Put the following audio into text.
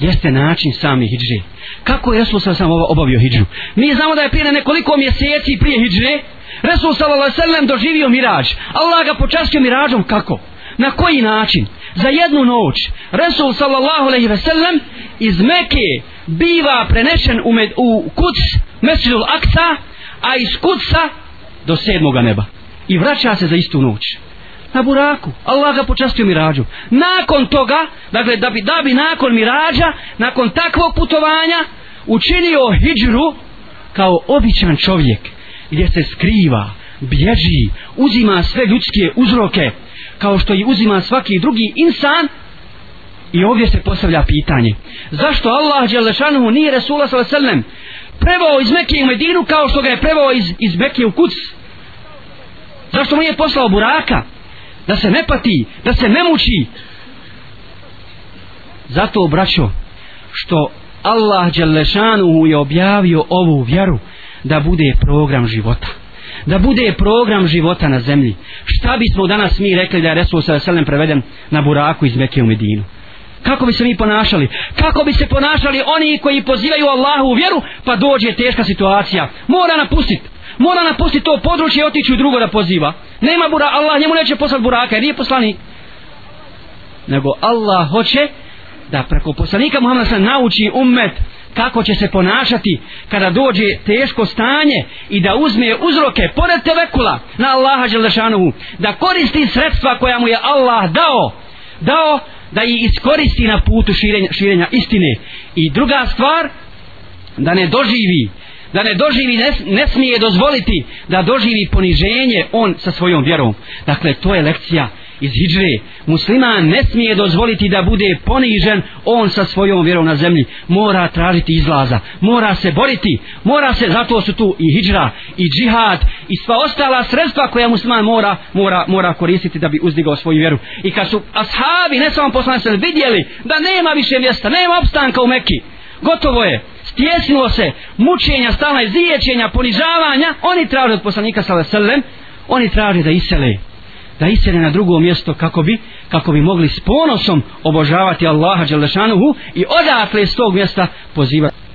jeste način sami hijđe. Kako je Resul sam obavio hidžu? Mi znamo da je prije nekoliko mjeseci prije hidžre Resul sallam doživio mirađ. Allah ga počastio mirađom kako? Na koji način? Za jednu noć Resul sallallahu alejhi ve sellem iz Mekke biva prenešen u, med, u kuc Mesdžidul Aksa a iz kuca do sedmoga neba i vraća se za istu noć na buraku. Allah ga počastio mirađu. Nakon toga, dakle, da bi, da bi nakon mirađa, nakon takvog putovanja, učinio hijđru kao običan čovjek, gdje se skriva, bježi, uzima sve ljudske uzroke, kao što i uzima svaki drugi insan, i ovdje se postavlja pitanje, zašto Allah Đelešanuhu nije Resula s.a.v. prevao iz Mekije u Medinu kao što ga je prevao iz, iz Mekije u Kuc? Zašto mu je poslao buraka? Da se ne pati, da se ne muči. Zato, braćo, što Allah Đalešanuhu je objavio ovu vjeru da bude program života. Da bude program života na zemlji. Šta bismo danas mi rekli da je Resul sa preveden na buraku iz Mekke u Medinu? Kako bi se mi ponašali? Kako bi se ponašali oni koji pozivaju Allahu u vjeru pa dođe teška situacija? Mora napustiti mora napustiti to područje i otići u drugo da poziva. Nema bura, Allah njemu neće poslati buraka jer nije poslanik. Nego Allah hoće da preko poslanika Muhammed se nauči ummet kako će se ponašati kada dođe teško stanje i da uzme uzroke pored tevekula na Allaha Đelešanuhu da koristi sredstva koja mu je Allah dao dao da ih iskoristi na putu širenja, širenja istine i druga stvar da ne doživi da ne doživi, ne, ne smije dozvoliti da doživi poniženje on sa svojom vjerom. Dakle, to je lekcija iz hijđre. Musliman ne smije dozvoliti da bude ponižen on sa svojom vjerom na zemlji. Mora tražiti izlaza, mora se boriti, mora se, zato su tu i hijđra, i džihad, i sva ostala sredstva koja musliman mora, mora, mora koristiti da bi uzdigao svoju vjeru. I kad su ashabi, ne samo poslanice, vidjeli da nema više mjesta, nema opstanka u Meki, gotovo je, stjesnilo se mučenja, stalna izliječenja, ponižavanja, oni traže od poslanika sallallahu alejhi oni traže da isele da isele na drugo mjesto kako bi kako bi mogli s ponosom obožavati Allaha dželle i odatle s tog mjesta pozivati.